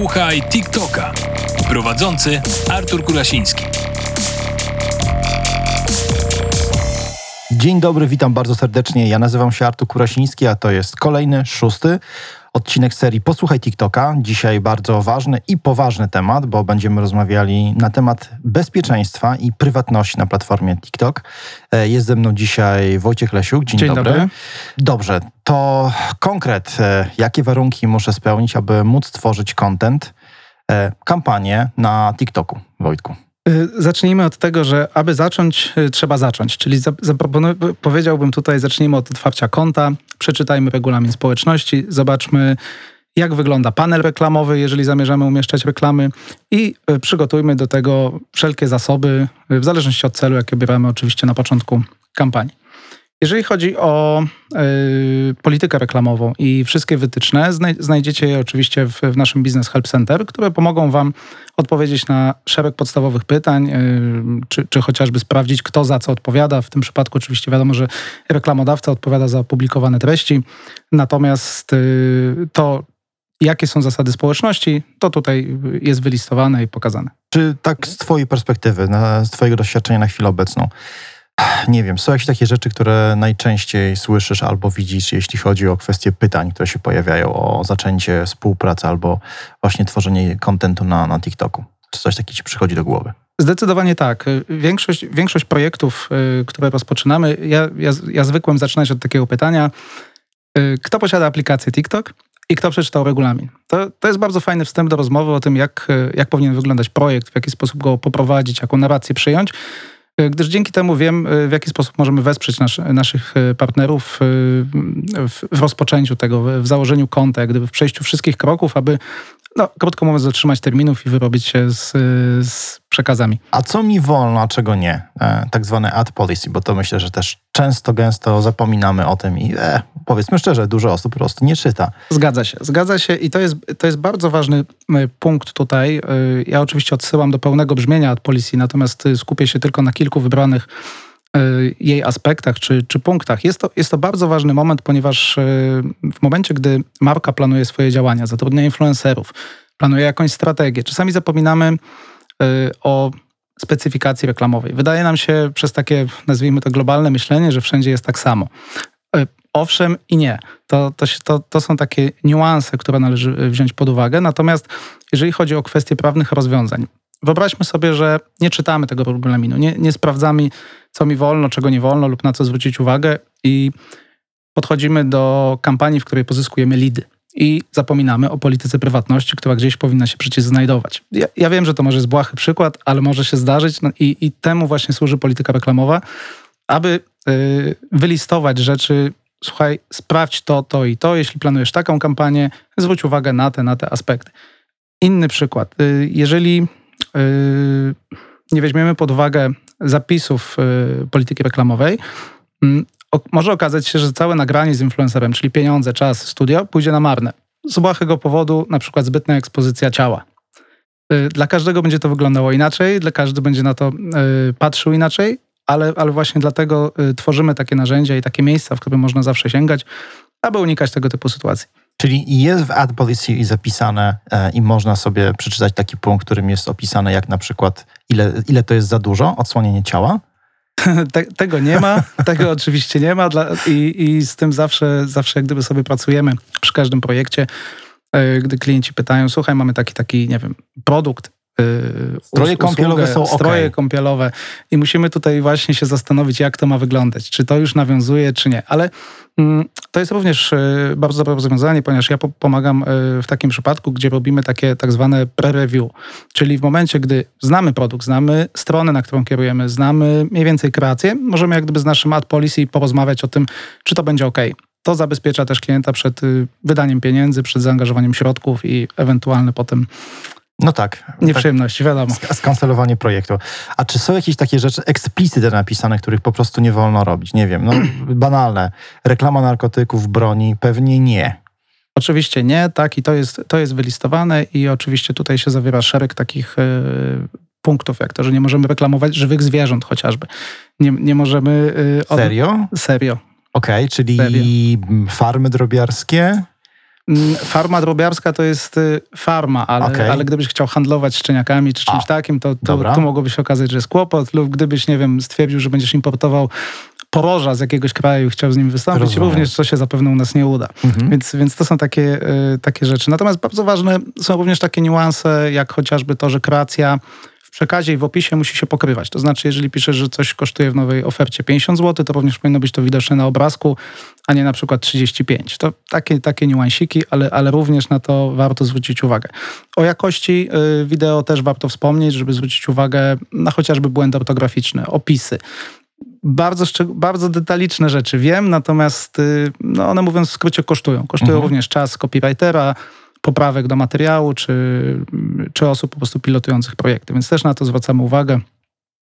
Posłuchaj TikToka. Prowadzący Artur Kurasiński. Dzień dobry, witam bardzo serdecznie. Ja nazywam się Artur Kurasiński, a to jest kolejny, szósty odcinek serii Posłuchaj TikToka. Dzisiaj bardzo ważny i poważny temat, bo będziemy rozmawiali na temat bezpieczeństwa i prywatności na platformie TikTok. E, jest ze mną dzisiaj Wojciech Lesiuk. Dzień, Dzień dobry. dobry. Dobrze, to konkret. e, Jakie warunki muszę spełnić, aby móc tworzyć content, e, kampanię na TikToku, Wojtku? Y, Zacznijmy od tego, że aby zacząć, y, trzeba zacząć. Czyli powiedziałbym tutaj, zacznijmy od otwarcia konta, przeczytajmy regulamin społeczności, zobaczmy, jak wygląda panel reklamowy, jeżeli zamierzamy umieszczać reklamy i y, przygotujmy do tego wszelkie zasoby, w zależności od celu, jakie bierzemy oczywiście na początku kampanii. Jeżeli chodzi o y, politykę reklamową i wszystkie wytyczne, znaj- znajdziecie je oczywiście w, w naszym Business Help Center, które pomogą Wam odpowiedzieć na szereg podstawowych pytań, y, czy, czy chociażby sprawdzić, kto za co odpowiada. W tym przypadku oczywiście wiadomo, że reklamodawca odpowiada za opublikowane treści, natomiast y, to, jakie są zasady społeczności, to tutaj jest wylistowane i pokazane. Czy tak z Twojej perspektywy, na, z Twojego doświadczenia na chwilę obecną, nie wiem, są jakieś takie rzeczy, które najczęściej słyszysz albo widzisz, jeśli chodzi o kwestie pytań, które się pojawiają o zaczęcie współpracy albo właśnie tworzenie kontentu na, na TikToku? Czy coś takiego Ci przychodzi do głowy? Zdecydowanie tak. Większość, większość projektów, y, które rozpoczynamy, ja, ja, ja zwykłem zaczynać od takiego pytania, y, kto posiada aplikację TikTok i kto przeczytał regulamin. To, to jest bardzo fajny wstęp do rozmowy o tym, jak, jak powinien wyglądać projekt, w jaki sposób go poprowadzić, jaką narrację przyjąć, gdyż dzięki temu wiem, y, w jaki sposób możemy wesprzeć nasz, naszych y, partnerów w, w rozpoczęciu tego, w, założeniu konta, gdyby w przejściu wszystkich kroków, aby, no, krótko mówiąc, dotrzymać terminów i wyrobić się z, z przekazami. A co mi wolno, a czego nie? E, tak zwane ad policy, bo to myślę, że też często, gęsto zapominamy o tym i e, powiedzmy szczerze, dużo osób po prostu nie czyta. Zgadza się, zgadza się i to jest, to jest bardzo ważny y, punkt tutaj. Y, Ja oczywiście odsyłam do pełnego brzmienia ad policy, natomiast y, skupię się tylko na kilku wybranych jej aspektach czy, czy punktach. Jest to, jest to bardzo ważny moment, ponieważ y, w momencie, gdy marka planuje swoje działania, zatrudnia influencerów, planuje jakąś strategię, czasami zapominamy y, o specyfikacji reklamowej. Wydaje nam się przez takie, nazwijmy to globalne myślenie, że wszędzie jest tak samo. Y, Owszem i nie. To, to, to, to są takie niuanse, które należy y, wziąć pod uwagę. Natomiast jeżeli chodzi o kwestie prawnych rozwiązań, wyobraźmy sobie, że nie czytamy tego regulaminu, nie, nie sprawdzamy, co mi wolno, czego nie wolno lub na co zwrócić uwagę i podchodzimy do kampanii, w której pozyskujemy lidy. I zapominamy o polityce prywatności, która gdzieś powinna się przecież znajdować. Ja, ja wiem, że to może jest błahy przykład, ale może się zdarzyć no i, i temu właśnie służy polityka reklamowa, aby y, wylistować rzeczy, słuchaj, sprawdź to, to i to. Jeśli planujesz taką kampanię, zwróć uwagę na te, na te aspekty. Inny przykład. Y, Jeżeli y, nie weźmiemy pod uwagę zapisów y, polityki reklamowej, mm, może okazać się, że całe nagranie z influencerem, czyli pieniądze, czas, studio, pójdzie na marne. Z błahego powodu, na przykład zbytna ekspozycja ciała. Y, Dla każdego będzie to wyglądało inaczej, dla każdy będzie na to y, patrzył inaczej, ale, ale właśnie dlatego tworzymy takie narzędzia i takie miejsca, w które można zawsze sięgać, aby unikać tego typu sytuacji. Czyli jest w ad policy zapisane e, i można sobie przeczytać taki punkt, którym jest opisane jak na przykład ile, ile to jest za dużo, odsłonienie ciała. Te, tego nie ma, tego oczywiście nie ma dla, i, i z tym zawsze, zawsze jak gdyby sobie pracujemy przy każdym projekcie, e, gdy klienci pytają, słuchaj, mamy taki, taki, nie wiem, produkt, Stroje us- kąpielowe są Stroje okej. kąpielowe i musimy tutaj właśnie się zastanowić, jak to ma wyglądać, czy to już nawiązuje, czy nie, ale mm, to jest również e, bardzo dobre rozwiązanie, ponieważ ja po- pomagam e, w takim przypadku, gdzie robimy takie tak zwane pre-review, czyli w momencie, gdy znamy produkt, znamy stronę, na którą kierujemy, znamy mniej więcej kreację, możemy jak gdyby z naszym ad policy porozmawiać o tym, czy to będzie ok. To zabezpiecza też klienta przed y, wydaniem pieniędzy, przed zaangażowaniem środków i ewentualnie potem No tak. tak nieprzyjemności, wiadomo. sk- skancelowanie projektu. A czy są jakieś takie rzeczy eksplicyte napisane, których po prostu nie wolno robić? Nie wiem, no banalne. Reklama narkotyków, broni? Pewnie nie. Oczywiście nie, tak i to jest, to jest wylistowane i oczywiście tutaj się zawiera szereg takich e, punktów, jak to, że nie możemy reklamować żywych zwierząt chociażby. Nie, nie możemy... e, od- Serio? Serio. Okej, czyli Serio. farmy drobiarskie? Mm, Farma drobiarska to jest y, farma, ale, Okej. ale gdybyś chciał handlować szczeniakami czy czymś A, takim, to, to, mogłoby się okazać, że jest kłopot. Lub gdybyś, nie wiem, stwierdził, że będziesz importował poroża z jakiegoś kraju i chciał z nim wystąpić, Rozumiem. również to się zapewne u nas nie uda. Mhm. Więc, więc to są takie, y, takie rzeczy. Natomiast bardzo ważne są również takie niuanse, jak chociażby to, że kreacja w przekazie i w opisie musi się pokrywać. To znaczy, jeżeli piszesz, że coś kosztuje w nowej ofercie 50 zł, to również powinno być to widoczne na obrazku, a nie na przykład 35. To takie, takie niuansiki, ale, ale również na to warto zwrócić uwagę. O jakości y, wideo też warto wspomnieć, żeby zwrócić uwagę na chociażby błędy ortograficzne, opisy. Bardzo, bardzo detaliczne rzeczy wiem, natomiast y, no one mówiąc w skrócie kosztują. Kosztują Mhm. również czas copywritera, poprawek do materiału, czy, czy osób po prostu pilotujących projekty. Więc też na to zwracamy uwagę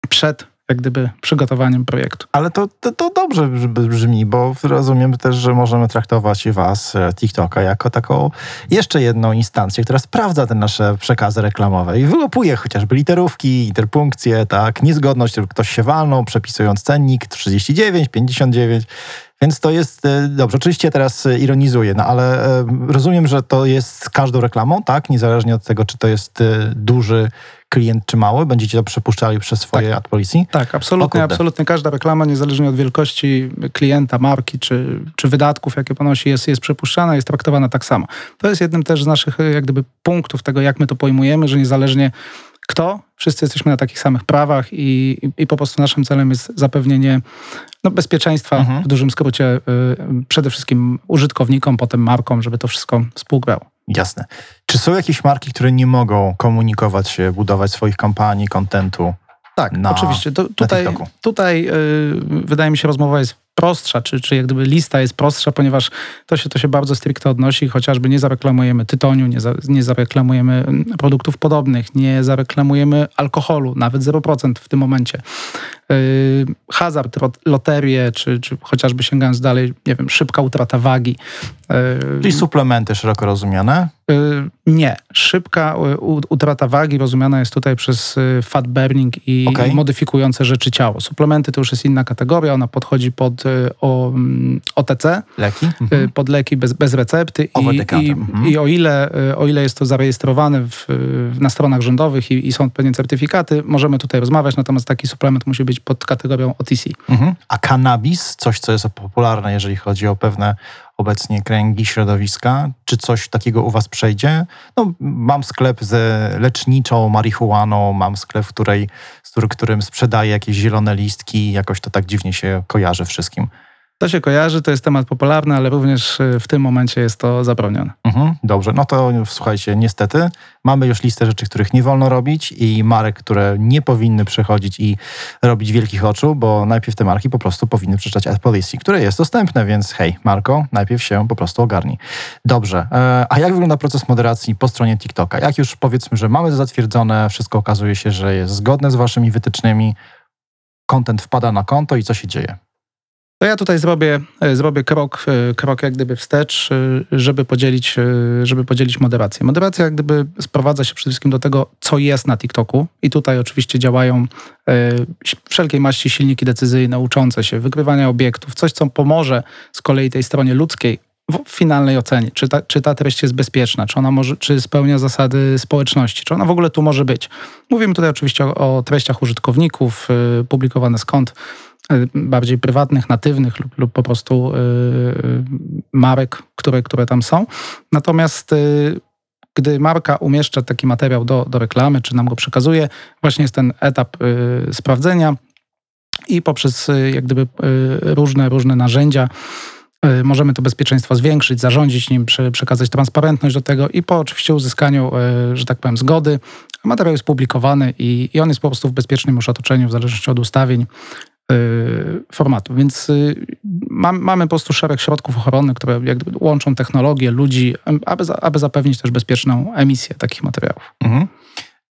przed jak gdyby przygotowaniem projektu. Ale to, to, to dobrze brzmi- bo rozumiem też, że możemy traktować was, e, TikToka, jako taką jeszcze jedną instancję, która sprawdza te nasze przekazy reklamowe i wyłapuje chociażby literówki, interpunkcje, tak, niezgodność, ktoś się walnął, przepisując cennik 39, 59. Więc to jest e, dobrze. Oczywiście teraz e, ironizuję, no ale e, rozumiem, że to jest z każdą reklamą, tak? Niezależnie od tego, czy to jest duży klient, czy mały. Będziecie to przepuszczali przez swoje ad policy. Tak, absolutnie, absolutnie każda reklama, niezależnie od wielkości klienta, marki czy, czy wydatków, jakie ponosi, jest, jest przepuszczana, jest traktowana tak samo. To jest jednym też z naszych jak gdyby punktów tego, jak my to pojmujemy, że niezależnie kto, wszyscy jesteśmy na takich samych prawach i, i, po prostu naszym celem jest zapewnienie no, bezpieczeństwa, Mhm. w dużym skrócie y, przede wszystkim użytkownikom, potem markom, żeby to wszystko współgrało. Jasne. Czy są jakieś marki, które nie mogą komunikować się, budować swoich kampanii, kontentu? Tak, na- oczywiście. To, tutaj tutaj y, wydaje mi się rozmowa jest prostsza, czy, czy jak gdyby lista jest prostsza, ponieważ to się, to się bardzo stricte odnosi. Chociażby nie zareklamujemy tytoniu, nie, za, nie zareklamujemy mm, produktów podobnych, nie zareklamujemy alkoholu, nawet 0% w tym momencie. Y, hazard, loterie, czy, czy chociażby sięgając dalej, nie wiem, szybka utrata wagi. Y, Czyli suplementy szeroko rozumiane? Y, Nie. Szybka y, utrata wagi rozumiana jest tutaj przez y, fat burning i Okej. modyfikujące rzeczy ciało. Suplementy to już jest inna kategoria, ona podchodzi pod y, o, mm, OTC, Leki? y, Mhm. pod leki bez, bez recepty i, i, mhm. i o, ile, y, o ile jest to zarejestrowane w, na stronach rządowych i, i są pewnie certyfikaty, możemy tutaj rozmawiać, natomiast taki suplement musi być pod kategorią OTC. Mhm. A cannabis, coś, co jest popularne, jeżeli chodzi o pewne obecnie kręgi środowiska, czy coś takiego u was przejdzie? No, mam sklep z leczniczą marihuaną, mam sklep, w której, z którym- sprzedaję jakieś zielone listki, jakoś to tak dziwnie się kojarzy wszystkim. To się kojarzy, to jest temat popularny, ale również y, w tym momencie jest to zabronione. Mhm, dobrze, no to słuchajcie, niestety mamy już listę rzeczy, których nie wolno robić i marek, które nie powinny przychodzić i robić wielkich oczu, bo najpierw te marki po prostu powinny przeczytać Ad Policy, które jest dostępne, więc hej, Marko, najpierw się po prostu ogarnij. Dobrze, e, a jak wygląda proces moderacji po stronie TikToka? Jak już powiedzmy, że mamy zatwierdzone, wszystko okazuje się, że jest zgodne z waszymi wytycznymi, content wpada na konto i co się dzieje? To ja tutaj zrobię, e, zrobię krok, e, krok jak gdyby wstecz, e, żeby podzielić, żeby podzielić moderację. Moderacja jak gdyby sprowadza się przede wszystkim do tego, co jest na TikToku. I tutaj oczywiście działają wszelkiej maści silniki decyzyjne, uczące się, wykrywania obiektów, coś, co pomoże z kolei tej stronie ludzkiej w finalnej ocenie, czy ta, czy ta treść jest bezpieczna, czy ona może, czy spełnia zasady społeczności, czy ona w ogóle tu może być. Mówimy tutaj oczywiście o, o treściach użytkowników, publikowane skąd, bardziej prywatnych, natywnych lub, lub po prostu y, y, marek, które, które tam są. Natomiast y, gdy marka umieszcza taki materiał do, do reklamy, czy nam go przekazuje, właśnie jest ten etap sprawdzenia i poprzez jak gdyby różne, różne narzędzia możemy to bezpieczeństwo zwiększyć, zarządzić nim, prze, przekazać transparentność do tego i po oczywiście uzyskaniu, że tak powiem, zgody, materiał jest publikowany i, i on jest po prostu w bezpiecznym już otoczeniu, w zależności od ustawień formatu. Więc y, mam, mamy po prostu szereg środków ochrony, które łączą technologię, ludzi, aby, aby zapewnić też bezpieczną emisję takich materiałów. Mhm.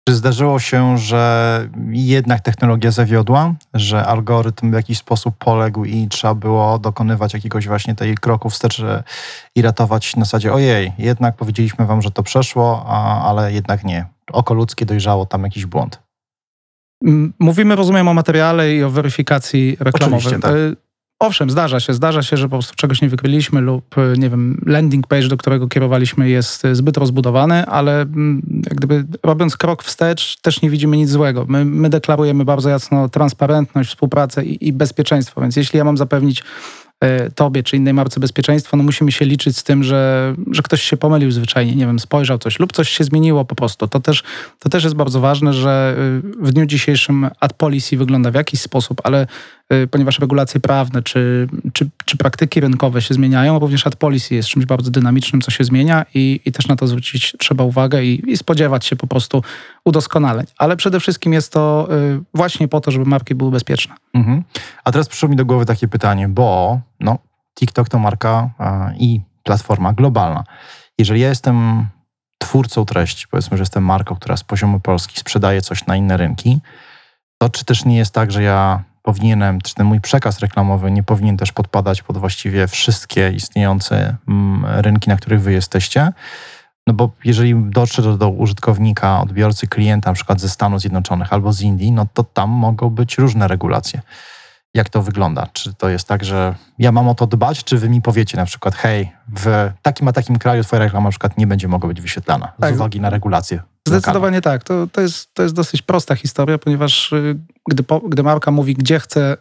Czy zdarzyło się, że jednak technologia zawiodła, że algorytm w jakiś sposób poległ i trzeba było dokonywać jakiegoś właśnie tej kroku wstecz i ratować na zasadzie ojej, jednak powiedzieliśmy wam, że to przeszło, a, ale jednak nie. Oko ludzkie dojrzało tam jakiś błąd. Mówimy, rozumiem, o materiale i o weryfikacji reklamowej. Oczywiście, tak. Y, Owszem, zdarza się. Zdarza się, że po prostu czegoś nie wykryliśmy lub, y, nie wiem, landing page, do którego kierowaliśmy jest y, zbyt rozbudowany, ale jak gdyby robiąc krok wstecz też nie widzimy nic złego. My, my deklarujemy bardzo jasno transparentność, współpracę i, i bezpieczeństwo, więc jeśli ja mam zapewnić e, tobie czy innej marce bezpieczeństwo, no musimy się liczyć z tym, że, że ktoś się pomylił zwyczajnie, nie wiem, spojrzał coś lub coś się zmieniło po prostu. To też, to też jest bardzo ważne, że y, w dniu dzisiejszym ad policy wygląda w jakiś sposób, ale ponieważ regulacje prawne czy, czy, czy praktyki rynkowe się zmieniają, również ad policy jest czymś bardzo dynamicznym, co się zmienia i, i też na to zwrócić trzeba uwagę i, i spodziewać się po prostu udoskonaleń. Ale przede wszystkim jest to y, właśnie po to, żeby marki były bezpieczne. Mhm. A teraz przyszło mi do głowy takie pytanie, bo no, TikTok to marka a, i platforma globalna. Jeżeli ja jestem twórcą treści, powiedzmy, że jestem marką, która z poziomu Polski sprzedaje coś na inne rynki, to czy też nie jest tak, że ja powinienem, czy ten mój przekaz reklamowy nie powinien też podpadać pod właściwie wszystkie istniejące mm, rynki, na których wy jesteście? No bo jeżeli dotrze do, do użytkownika, odbiorcy, klienta, na przykład ze Stanów Zjednoczonych albo z Indii, no to tam mogą być różne regulacje. Jak to wygląda? Czy to jest tak, że ja mam o to dbać, czy wy mi powiecie na przykład, hej, w takim a takim kraju twoja reklama na przykład nie będzie mogła być wyświetlana Tak. z uwagi na regulacje? Zdecydowanie tak. To, to, jest, to jest dosyć prosta historia, ponieważ y, gdy, gdy marka mówi, gdzie chce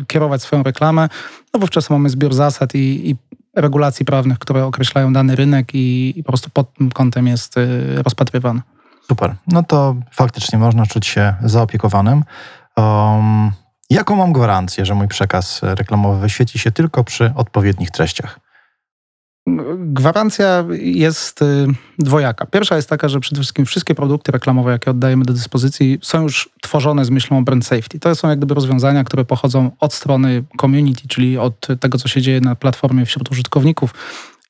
y, kierować swoją reklamę, no wówczas mamy zbiór zasad i, i regulacji prawnych, które określają dany rynek i, i po prostu pod tym kątem jest y, rozpatrywany. Super. No to faktycznie można czuć się zaopiekowanym. Um, jaką mam gwarancję, że mój przekaz reklamowy wyświetli się tylko przy odpowiednich treściach? Gwarancja jest y, dwojaka. Pierwsza jest taka, że przede wszystkim wszystkie produkty reklamowe, jakie oddajemy do dyspozycji, są już tworzone z myślą o brand safety. To są jak gdyby rozwiązania, które pochodzą od strony community, czyli od tego, co się dzieje na platformie wśród użytkowników.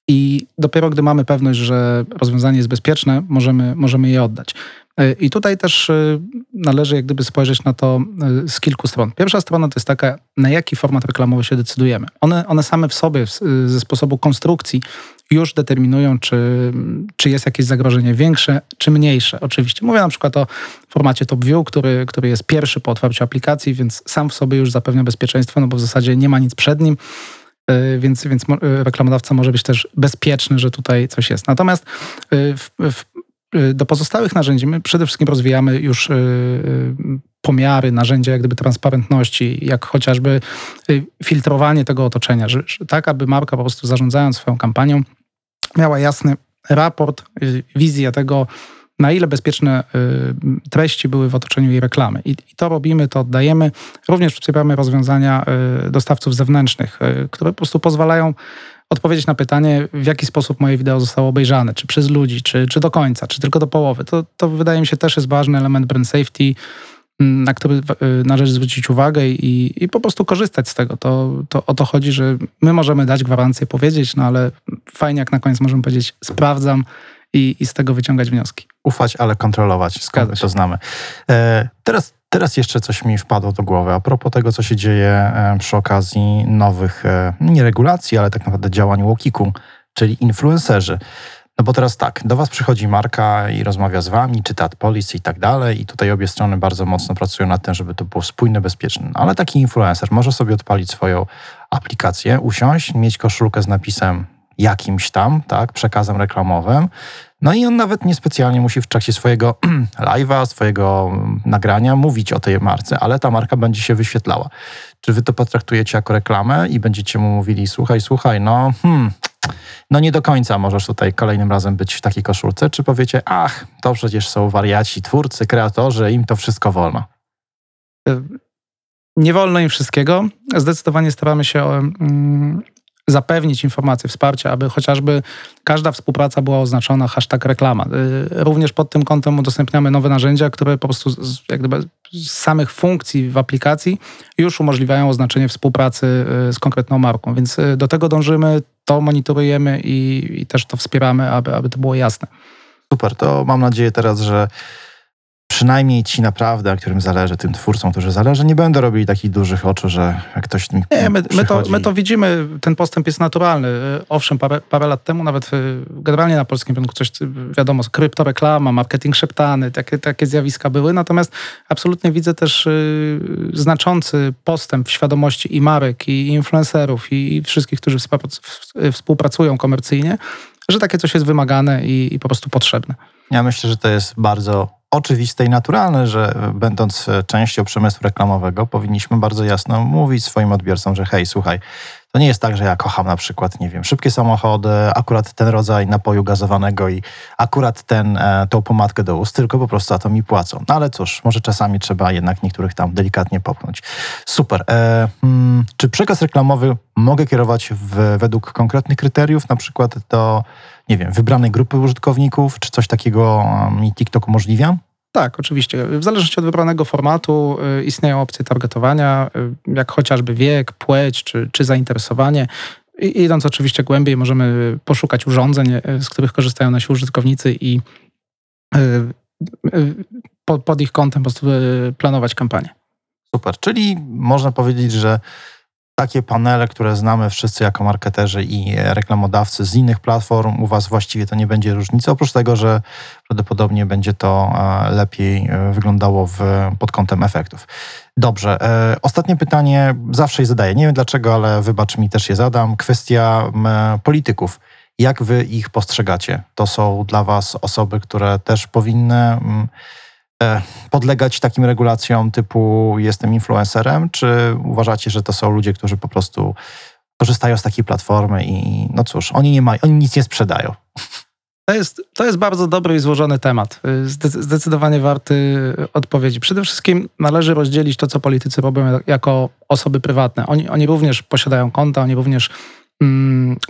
I dopiero gdy mamy pewność, że rozwiązanie jest bezpieczne, możemy, możemy je oddać. Y, I tutaj też y, należy jak gdyby spojrzeć na to y, z kilku stron. Pierwsza strona to jest taka, na jaki format reklamowy się decydujemy. One, one same w sobie, ze sposobu konstrukcji, już determinują, czy, czy jest jakieś zagrożenie większe, czy mniejsze. Oczywiście mówię na przykład o formacie Top View, który, który jest pierwszy po otwarciu aplikacji, więc sam w sobie już zapewnia bezpieczeństwo, no bo w zasadzie nie ma nic przed nim. Więc, więc mo- reklamodawca może być też bezpieczny, że tutaj coś jest. Natomiast w, w, do pozostałych narzędzi my przede wszystkim rozwijamy już y, y, pomiary, narzędzia jak gdyby transparentności, jak chociażby y, filtrowanie tego otoczenia, że, tak, aby marka po prostu zarządzając swoją kampanią miała jasny raport, y, wizję tego, na ile bezpieczne y, treści były w otoczeniu jej reklamy. I, to robimy, to oddajemy. Również wspieramy rozwiązania y, dostawców zewnętrznych, y, które po prostu pozwalają odpowiedzieć na pytanie, w jaki sposób moje wideo zostało obejrzane, czy przez ludzi, czy, czy do końca, czy tylko do połowy. To, to wydaje mi się też jest ważny element brand safety, na który y, należy zwrócić uwagę i, i po prostu korzystać z tego. To, to o to chodzi, że my możemy dać gwarancję, powiedzieć, no ale fajnie jak na koniec możemy powiedzieć sprawdzam i, i z tego wyciągać wnioski. Ufać, ale kontrolować, skąd to znamy. E, teraz, teraz jeszcze coś mi wpadło do głowy a propos tego, co się dzieje e, przy okazji nowych, e, nie regulacji, ale tak naprawdę działań Łokiku, czyli influencerzy. No bo teraz tak, do was przychodzi marka i rozmawia z wami, czyta policy i tak dalej i tutaj obie strony bardzo mocno pracują nad tym, żeby to było spójne, bezpieczne. No, ale taki influencer może sobie odpalić swoją aplikację, usiąść, mieć koszulkę z napisem jakimś tam, tak, przekazem reklamowym, no i on nawet niespecjalnie musi w trakcie swojego live'a, swojego mm, nagrania mówić o tej marce, ale ta marka będzie się wyświetlała. Czy wy to potraktujecie jako reklamę i będziecie mu mówili, słuchaj, słuchaj, no hmm, no nie do końca możesz tutaj kolejnym razem być w takiej koszulce, czy powiecie, ach, to przecież są wariaci, twórcy, kreatorzy, im to wszystko wolno. Nie wolno im wszystkiego. Zdecydowanie staramy się zapewnić informacje, wsparcie, aby chociażby każda współpraca była oznaczona hashtag reklama. Y, Również pod tym kątem udostępniamy nowe narzędzia, które po prostu z, jak gdyby z samych funkcji w aplikacji już umożliwiają oznaczenie współpracy y, z konkretną marką. Więc y, do tego dążymy, to monitorujemy i, i też to wspieramy, aby, aby to było jasne. Super, to mam nadzieję teraz, że przynajmniej ci naprawdę, którym zależy, tym twórcom, którzy zależy, nie będą robili takich dużych oczu, że jak ktoś mi Nie, my, my, to, my to widzimy, ten postęp jest naturalny. Y, Owszem, parę, parę lat temu nawet y, generalnie na polskim rynku coś, y, wiadomo, kryptoreklama, marketing szeptany, takie, takie zjawiska były, natomiast absolutnie widzę też znaczący postęp w świadomości i marek, i influencerów, i, wszystkich, którzy współpracują komercyjnie, że takie coś jest wymagane i, i po prostu potrzebne. Ja myślę, że to jest bardzo oczywiste i naturalne, że będąc e, częścią przemysłu reklamowego, powinniśmy bardzo jasno mówić swoim odbiorcom, że hej, słuchaj, to nie jest tak, że ja kocham na przykład, nie wiem, szybkie samochody, akurat ten rodzaj napoju gazowanego i akurat ten, e, tą pomadkę do ust, tylko po prostu za to mi płacą. No ale cóż, może czasami trzeba jednak niektórych tam delikatnie popchnąć. Super. E, hmm, czy przekaz reklamowy mogę kierować w, według konkretnych kryteriów, na przykład do, nie wiem, wybranej grupy użytkowników, czy coś takiego mi TikTok umożliwia? Tak, oczywiście. W zależności od wybranego formatu y, istnieją opcje targetowania, y, jak chociażby wiek, płeć czy, czy zainteresowanie. I, idąc oczywiście głębiej, możemy poszukać urządzeń, y, z których korzystają nasi użytkownicy i y, y, po, pod ich kątem po prostu planować kampanię. Super. Czyli można powiedzieć, że takie panele, które znamy wszyscy jako marketerzy i reklamodawcy z innych platform, u Was właściwie to nie będzie różnicy, oprócz tego, że prawdopodobnie będzie to e, lepiej e, wyglądało w, pod kątem efektów. Dobrze. e, Ostatnie pytanie zawsze je zadaję. Nie wiem dlaczego, ale wybacz mi też je zadam. Kwestia polityków. Jak Wy ich postrzegacie? To są dla Was osoby, które też powinny podlegać takim regulacjom typu jestem influencerem, czy uważacie, że to są ludzie, którzy po prostu korzystają z takiej platformy i no cóż, oni nie mają, oni nic nie sprzedają. To jest, to jest bardzo dobry i złożony temat. Y, zde- Zdecydowanie warty odpowiedzi. Przede wszystkim należy rozdzielić to, co politycy robią jako osoby prywatne. Oni, oni również posiadają konta, oni również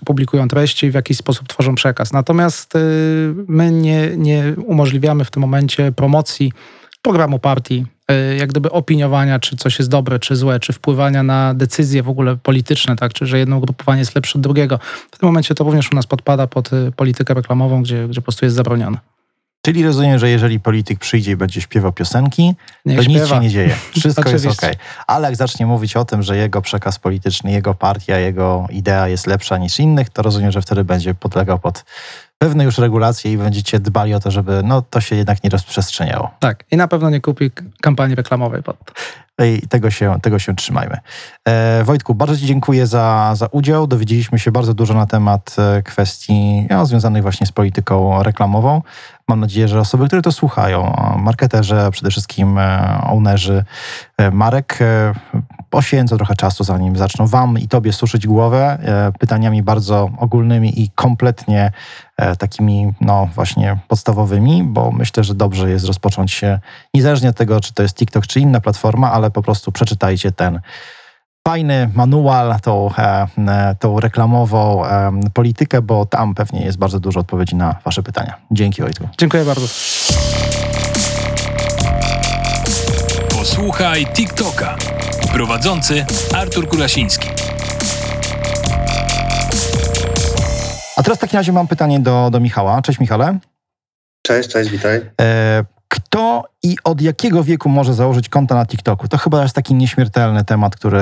publikują treści, w jakiś sposób tworzą przekaz. Natomiast y, my nie, nie umożliwiamy w tym momencie promocji programu partii, y, jak gdyby opiniowania, czy coś jest dobre, czy złe, czy wpływania na decyzje w ogóle polityczne, tak, czy że jedno ugrupowanie jest lepsze od drugiego. W tym momencie to również u nas podpada pod y, politykę reklamową, gdzie, gdzie po prostu jest zabronione. Czyli rozumiem, że jeżeli polityk przyjdzie i będzie śpiewał piosenki, Niech to nic śpiewa. się nie dzieje. Wszystko jest okej. Ale jak zacznie mówić o tym, że jego przekaz polityczny, jego partia, jego idea jest lepsza niż innych, to rozumiem, że wtedy będzie podlegał pod pewne już regulacje i będziecie dbali o to, żeby no, to się jednak nie rozprzestrzeniało. Tak, i na pewno nie kupi kampanii reklamowej pod to. I tego się, tego się trzymajmy. E, Wojtku, bardzo Ci dziękuję za, za udział. Dowiedzieliśmy się bardzo dużo na temat e, kwestii no, związanych właśnie z polityką reklamową. Mam nadzieję, że osoby, które to słuchają, e, marketerzy, przede wszystkim e, ownerzy e, marek, poświęcą trochę czasu, zanim zaczną Wam i Tobie suszyć głowę e, pytaniami bardzo ogólnymi i kompletnie e, takimi, no właśnie podstawowymi, bo myślę, że dobrze jest rozpocząć się, niezależnie od tego, czy to jest TikTok, czy inna platforma, ale po prostu przeczytajcie ten fajny manual, tą, e, e, tą reklamową e, politykę, bo tam pewnie jest bardzo dużo odpowiedzi na Wasze pytania. Dzięki Wojtku. Dziękuję bardzo. Posłuchaj TikToka. Prowadzący Artur Kurasiński. A teraz w takim razie mam pytanie do, do Michała. Cześć Michale. Cześć, cześć, witaj. E, Kto i od jakiego wieku może założyć konto na TikToku? To chyba jest taki nieśmiertelny temat, który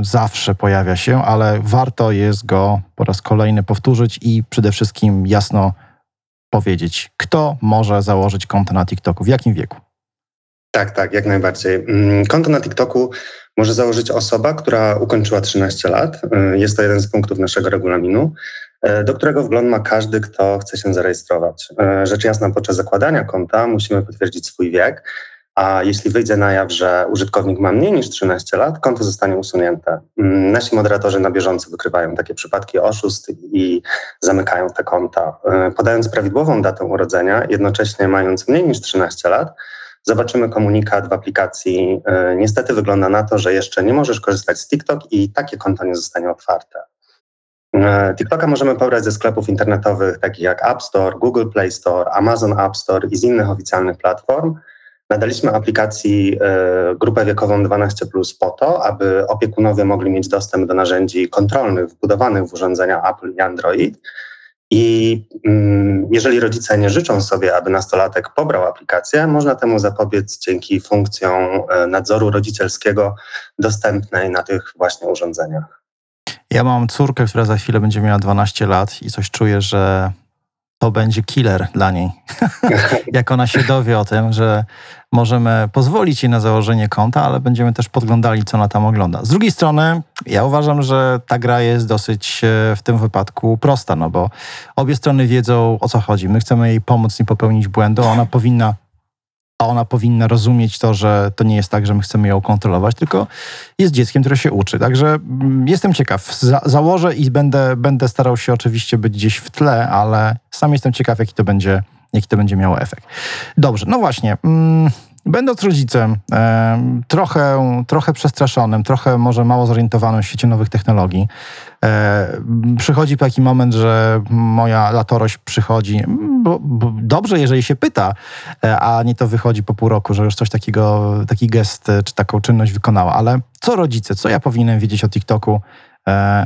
zawsze pojawia się, ale warto jest go po raz kolejny powtórzyć i przede wszystkim jasno powiedzieć, kto może założyć konto na TikToku, w jakim wieku. Tak, tak, jak najbardziej. Mm, Konto na TikToku może założyć osoba, która ukończyła 13 lat. Y, Jest to jeden z punktów naszego regulaminu, y, do którego wgląd ma każdy, kto chce się zarejestrować. Y, Rzecz jasna, podczas zakładania konta musimy potwierdzić swój wiek, a jeśli wyjdzie na jaw, że użytkownik ma mniej niż 13 lat, konto zostanie usunięte. Mm, Nasi moderatorzy na bieżąco wykrywają takie przypadki oszustw i zamykają te konta. Podając prawidłową datę urodzenia, jednocześnie mając mniej niż 13 lat, zobaczymy komunikat w aplikacji. E, Niestety wygląda na to, że jeszcze nie możesz korzystać z TikTok i takie konto nie zostanie otwarte. E, TikToka możemy pobrać ze sklepów internetowych takich jak App Store, Google Play Store, Amazon App Store i z innych oficjalnych platform. Nadaliśmy aplikacji e, grupę wiekową 12 po to, aby opiekunowie mogli mieć dostęp do narzędzi kontrolnych wbudowanych w urządzenia Apple i Android. I mm, jeżeli rodzice nie życzą sobie, aby nastolatek pobrał aplikację, można temu zapobiec dzięki funkcjom e, nadzoru rodzicielskiego dostępnej na tych właśnie urządzeniach. Ja mam córkę, która za chwilę będzie miała 12 lat i coś czuję, że to będzie killer dla niej. Jak ona się dowie o tym, że możemy pozwolić jej na założenie konta, ale będziemy też podglądali, co ona tam ogląda. Z drugiej strony, ja uważam, że ta gra jest dosyć e, w tym wypadku prosta, no bo obie strony wiedzą, o co chodzi. My chcemy jej pomóc nie popełnić błędu, ona powinna a ona powinna rozumieć to, że to nie jest tak, że my chcemy ją kontrolować, tylko jest dzieckiem, które się uczy. Także mm, jestem ciekaw. Za założę i będę, będę starał się oczywiście być gdzieś w tle, ale sam jestem ciekaw, jaki to będzie, jaki to będzie miało efekt. Dobrze, no właśnie. Mm, Będąc rodzicem, trochę, trochę przestraszonym, trochę może mało zorientowanym w świecie nowych technologii, przychodzi taki moment, że moja latorość przychodzi, bo, bo dobrze, jeżeli się pyta, e, a nie to wychodzi po pół roku, że już coś takiego, taki gest e, czy taką czynność wykonała. Ale co rodzice, co ja powinienem wiedzieć o TikToku,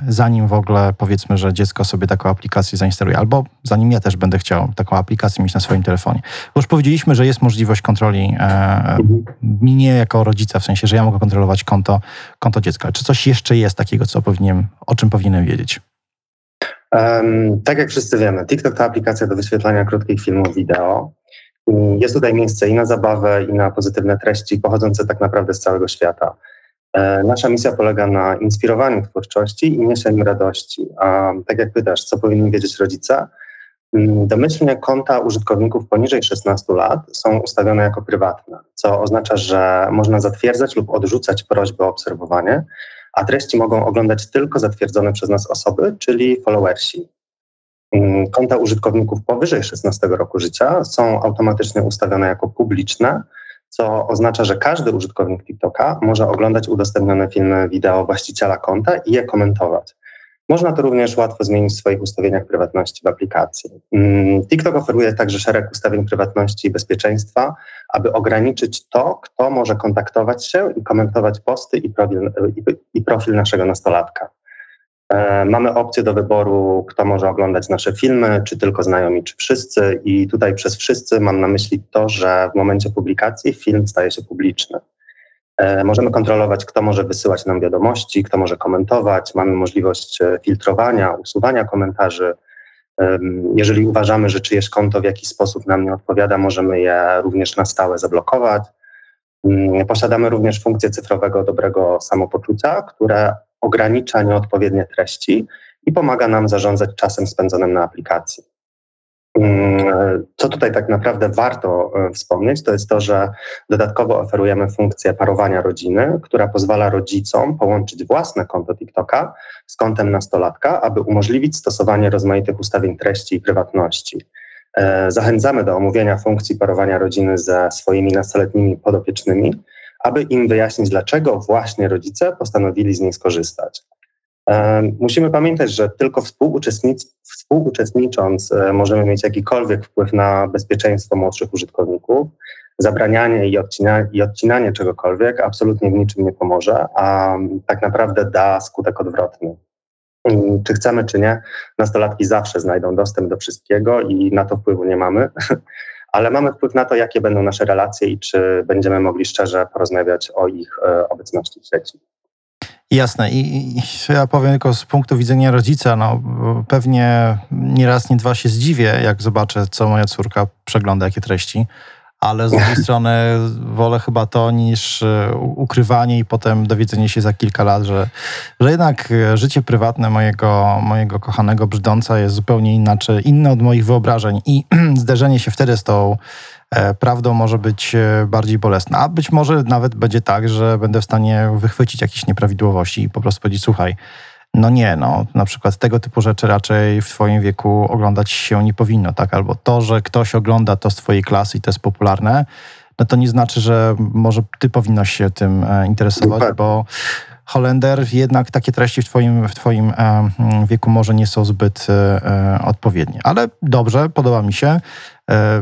zanim w ogóle powiedzmy, że dziecko sobie taką aplikację zainstaluje, albo zanim ja też będę chciał taką aplikację mieć na swoim telefonie. Bo już powiedzieliśmy, że jest możliwość kontroli e, mnie jako rodzica, w sensie, że ja mogę kontrolować konto, konto dziecka. Czy coś jeszcze jest takiego, co powinienem, o czym powinienem wiedzieć? Um, tak jak wszyscy wiemy, TikTok to aplikacja do wyświetlania krótkich filmów wideo. Jest tutaj miejsce i na zabawę, i na pozytywne treści pochodzące tak naprawdę z całego świata. E, nasza misja polega na inspirowaniu twórczości i niesieniu radości. A tak jak pytasz, co powinni wiedzieć rodzice? Mm, domyślnie konta użytkowników poniżej 16 lat są ustawione jako prywatne, co oznacza, że można zatwierdzać lub odrzucać prośbę o obserwowanie, a treści mogą oglądać tylko zatwierdzone przez nas osoby, czyli followersi. Mm, konta użytkowników powyżej 16 roku życia są automatycznie ustawione jako publiczne, co oznacza, że każdy użytkownik TikToka może oglądać udostępnione filmy wideo właściciela konta i je komentować. Można to również łatwo zmienić w swoich ustawieniach prywatności w aplikacji. Mm, TikTok oferuje także szereg ustawień prywatności i bezpieczeństwa, aby ograniczyć to, kto może kontaktować się i komentować posty i profil, i profil naszego nastolatka. E, mamy opcję do wyboru, kto może oglądać nasze filmy, czy tylko znajomi, czy wszyscy. I tutaj przez wszyscy mam na myśli to, że w momencie publikacji film staje się publiczny. E, możemy kontrolować, kto może wysyłać nam wiadomości, kto może komentować. Mamy możliwość e, filtrowania, usuwania komentarzy. Jeżeli uważamy, że czyjeś konto w jakiś sposób nam nie odpowiada, możemy je również na stałe zablokować. Mm, posiadamy również funkcję cyfrowego dobrego samopoczucia, które ogranicza nieodpowiednie treści i pomaga nam zarządzać czasem spędzonym na aplikacji. Mm, co tutaj tak naprawdę warto e, wspomnieć, to jest to, że dodatkowo oferujemy funkcję parowania rodziny, która pozwala rodzicom połączyć własne konto TikToka z kontem nastolatka, aby umożliwić stosowanie rozmaitych ustawień treści i prywatności. E, zachęcamy do omówienia funkcji parowania rodziny ze swoimi nastoletnimi podopiecznymi, aby im wyjaśnić, dlaczego właśnie rodzice postanowili z niej skorzystać. Musimy pamiętać, że tylko współuczestnicząc e, możemy mieć jakikolwiek wpływ na bezpieczeństwo młodszych użytkowników. Zabranianie i odcinanie, i odcinanie czegokolwiek absolutnie w niczym nie pomoże, a tak naprawdę da skutek odwrotny. Czy chcemy, czy nie, nastolatki zawsze znajdą dostęp do wszystkiego i na to wpływu nie mamy. ale mamy wpływ na to, jakie będą nasze relacje i czy będziemy mogli szczerze porozmawiać o ich e, obecności w sieci. Jasne. I, I, ja powiem tylko z punktu widzenia rodzica, no pewnie nie raz, nie dwa się zdziwię, jak zobaczę, co moja córka przegląda, jakie treści ale z drugiej strony wolę chyba to niż e, ukrywanie i potem dowiedzenie się za kilka lat, że, że jednak e, życie prywatne mojego, mojego kochanego brzdąca jest zupełnie inaczej, inne od moich wyobrażeń i zderzenie się wtedy z tą e, prawdą może być bardziej bolesne. A być może nawet będzie tak, że będę w stanie wychwycić jakieś nieprawidłowości i po prostu powiedzieć, słuchaj, no nie, no na przykład tego typu rzeczy raczej w twoim wieku oglądać się nie powinno, tak? Albo to, że ktoś ogląda to z twojej klasy i to jest popularne, no to nie znaczy, że może ty powinnaś się tym e, interesować, bo Holender, jednak takie treści w twoim, w twoim e, wieku może nie są zbyt e, odpowiednie. Ale dobrze, podoba mi się.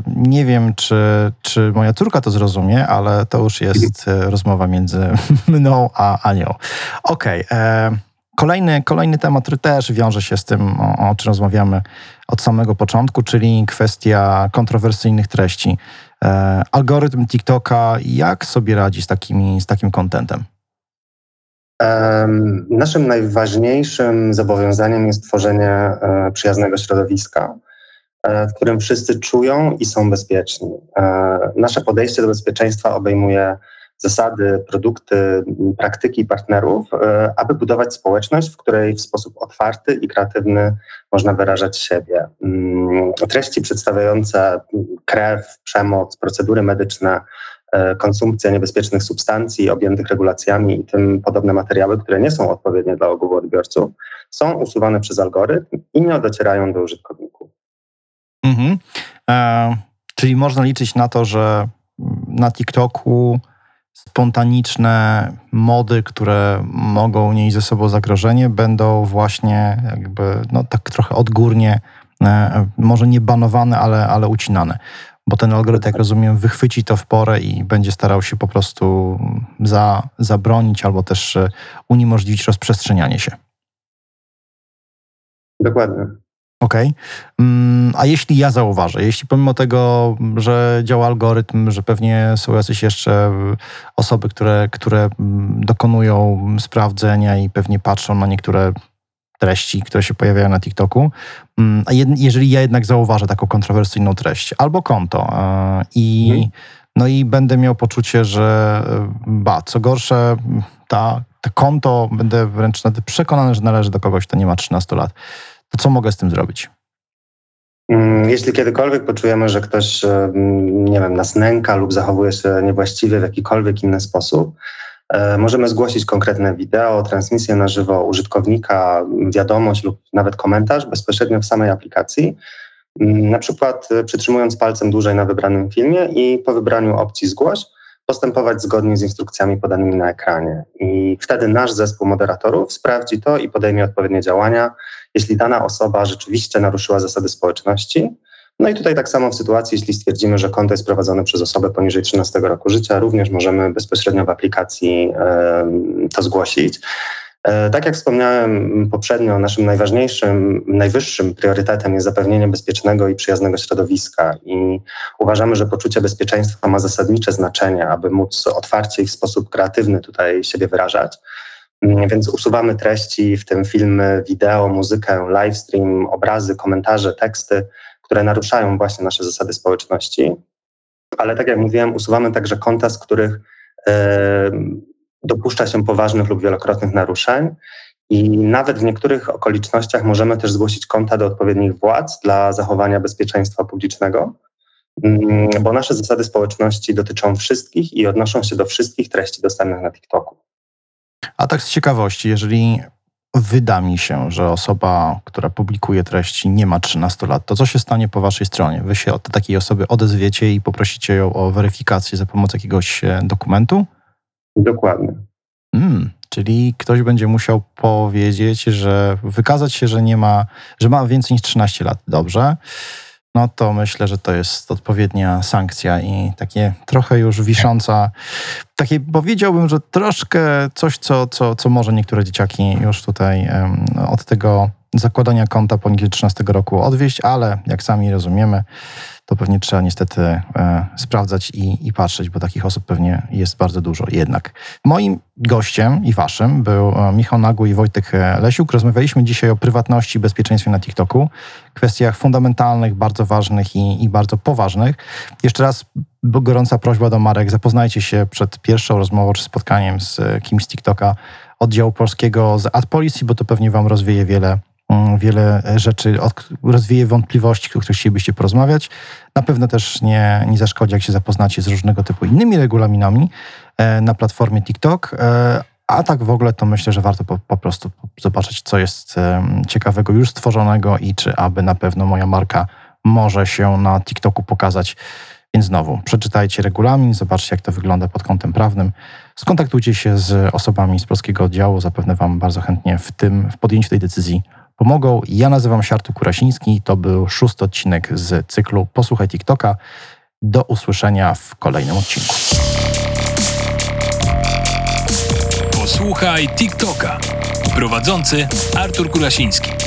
Nie wiem, czy, czy moja córka to zrozumie, ale to już jest rozmowa między mną a Anią. Okej. Okay. Kolejny, kolejny temat, który też wiąże się z tym, o, o czym rozmawiamy od samego początku, czyli kwestia kontrowersyjnych treści. E, algorytm TikToka, jak sobie radzi z, takimi, z takim kontentem? Em, Naszym najważniejszym zobowiązaniem jest tworzenie e, przyjaznego środowiska, e, w którym wszyscy czują i są bezpieczni. E, Nasze podejście do bezpieczeństwa obejmuje zasady, produkty, praktyki partnerów, e, aby budować społeczność, w której w sposób otwarty i kreatywny można wyrażać siebie. Mm, Treści przedstawiające krew, przemoc, procedury medyczne, e, konsumpcja niebezpiecznych substancji objętych regulacjami i tym podobne materiały, które nie są odpowiednie dla ogółu odbiorców, są usuwane przez algorytm i nie docierają do użytkowników. Mhm. E, czyli można liczyć na to, że na TikToku spontaniczne mody, które mogą nieść ze sobą zagrożenie, będą właśnie jakby no, tak trochę odgórnie, e, może nie banowane, ale, ale ucinane. Bo ten algorytm, jak rozumiem, wychwyci to w porę i będzie starał się po prostu za, zabronić albo też e, uniemożliwić rozprzestrzenianie się. Dokładnie. Okej. Mm, A jeśli ja zauważę, jeśli pomimo tego, że działa algorytm, że pewnie są jacyś jeszcze osoby, które, które mm, dokonują sprawdzenia i pewnie patrzą na niektóre treści, które się pojawiają na TikToku, mm, a jeżeli ja jednak zauważę taką kontrowersyjną treść albo konto e, i, Mhm. no i będę miał poczucie, że e, ba, co gorsze, ta, to konto, będę wręcz nawet przekonany, że należy do kogoś, kto nie ma 13 lat, to co mogę z tym zrobić? Mm, Jeśli kiedykolwiek poczujemy, że ktoś, nie wiem, nas nęka lub zachowuje się niewłaściwie w jakikolwiek inny sposób, e, możemy zgłosić konkretne wideo, transmisję na żywo użytkownika, wiadomość lub nawet komentarz bezpośrednio w samej aplikacji. Mm, Na przykład e, przytrzymując palcem dłużej na wybranym filmie i po wybraniu opcji zgłoś, postępować zgodnie z instrukcjami podanymi na ekranie. I wtedy nasz zespół moderatorów sprawdzi to i podejmie odpowiednie działania, jeśli dana osoba rzeczywiście naruszyła zasady społeczności. No i tutaj tak samo w sytuacji, jeśli stwierdzimy, że konto jest prowadzone przez osobę poniżej 13 roku życia, również możemy bezpośrednio w aplikacji to zgłosić. E, Tak jak wspomniałem poprzednio, naszym najważniejszym, najwyższym priorytetem jest zapewnienie bezpiecznego i przyjaznego środowiska i uważamy, że poczucie bezpieczeństwa ma zasadnicze znaczenie, aby móc otwarcie i w sposób kreatywny tutaj siebie wyrażać. Mm, Więc usuwamy treści, w tym filmy, wideo, muzykę, livestream, obrazy, komentarze, teksty, które naruszają właśnie nasze zasady społeczności. Ale tak jak mówiłem, usuwamy także konta, z których dopuszcza się poważnych lub wielokrotnych naruszeń. I nawet w niektórych okolicznościach możemy też zgłosić konta do odpowiednich władz dla zachowania bezpieczeństwa publicznego, Mm, bo nasze zasady społeczności dotyczą wszystkich i odnoszą się do wszystkich treści dostępnych na TikToku. A tak z ciekawości, jeżeli wyda mi się, że osoba, która publikuje treści nie ma 13 lat, to co się stanie po waszej stronie? Wy się od takiej osoby odezwiecie i poprosicie ją o weryfikację za pomocą jakiegoś e, dokumentu? Dokładnie. Mm, czyli ktoś będzie musiał powiedzieć, że wykazać się, że nie ma, że ma więcej niż 13 lat. Dobrze. No to myślę, że to jest odpowiednia sankcja i takie trochę już wisząca, takie powiedziałbym, że troszkę coś, co, co, co może niektóre dzieciaki już tutaj em, od tego zakładania konta poniżej 13 roku odwieść, ale jak sami rozumiemy, to pewnie trzeba niestety e, sprawdzać i, i patrzeć, bo takich osób pewnie jest bardzo dużo jednak. Moim gościem i waszym był e, Michał Nagły i Wojtek e, Lesiuk. Rozmawialiśmy dzisiaj o prywatności i bezpieczeństwie na TikToku, kwestiach fundamentalnych, bardzo ważnych i, i bardzo poważnych. Jeszcze raz gorąca prośba do Marek, zapoznajcie się przed pierwszą rozmową czy spotkaniem z e, kimś z TikToka oddziału polskiego z AdPolicy, bo to pewnie wam rozwieje wiele wiele rzeczy, od, rozwieje wątpliwości, o których chcielibyście porozmawiać. Na pewno też nie, nie zaszkodzi, jak się zapoznacie z różnego typu innymi regulaminami e, na platformie TikTok. E, a tak w ogóle to myślę, że warto po, po prostu zobaczyć, co jest ciekawego już stworzonego i czy aby na pewno moja marka może się na TikToku pokazać. Więc znowu, przeczytajcie regulamin, zobaczcie, jak to wygląda pod kątem prawnym. Skontaktujcie się z osobami z polskiego oddziału, zapewne Wam bardzo chętnie w tym, w podjęciu tej decyzji pomogą. Ja nazywam się Artur Kurasiński, to był szósty odcinek z cyklu Posłuchaj TikToka. Do usłyszenia w kolejnym odcinku. Posłuchaj TikToka. Prowadzący Artur Kurasiński.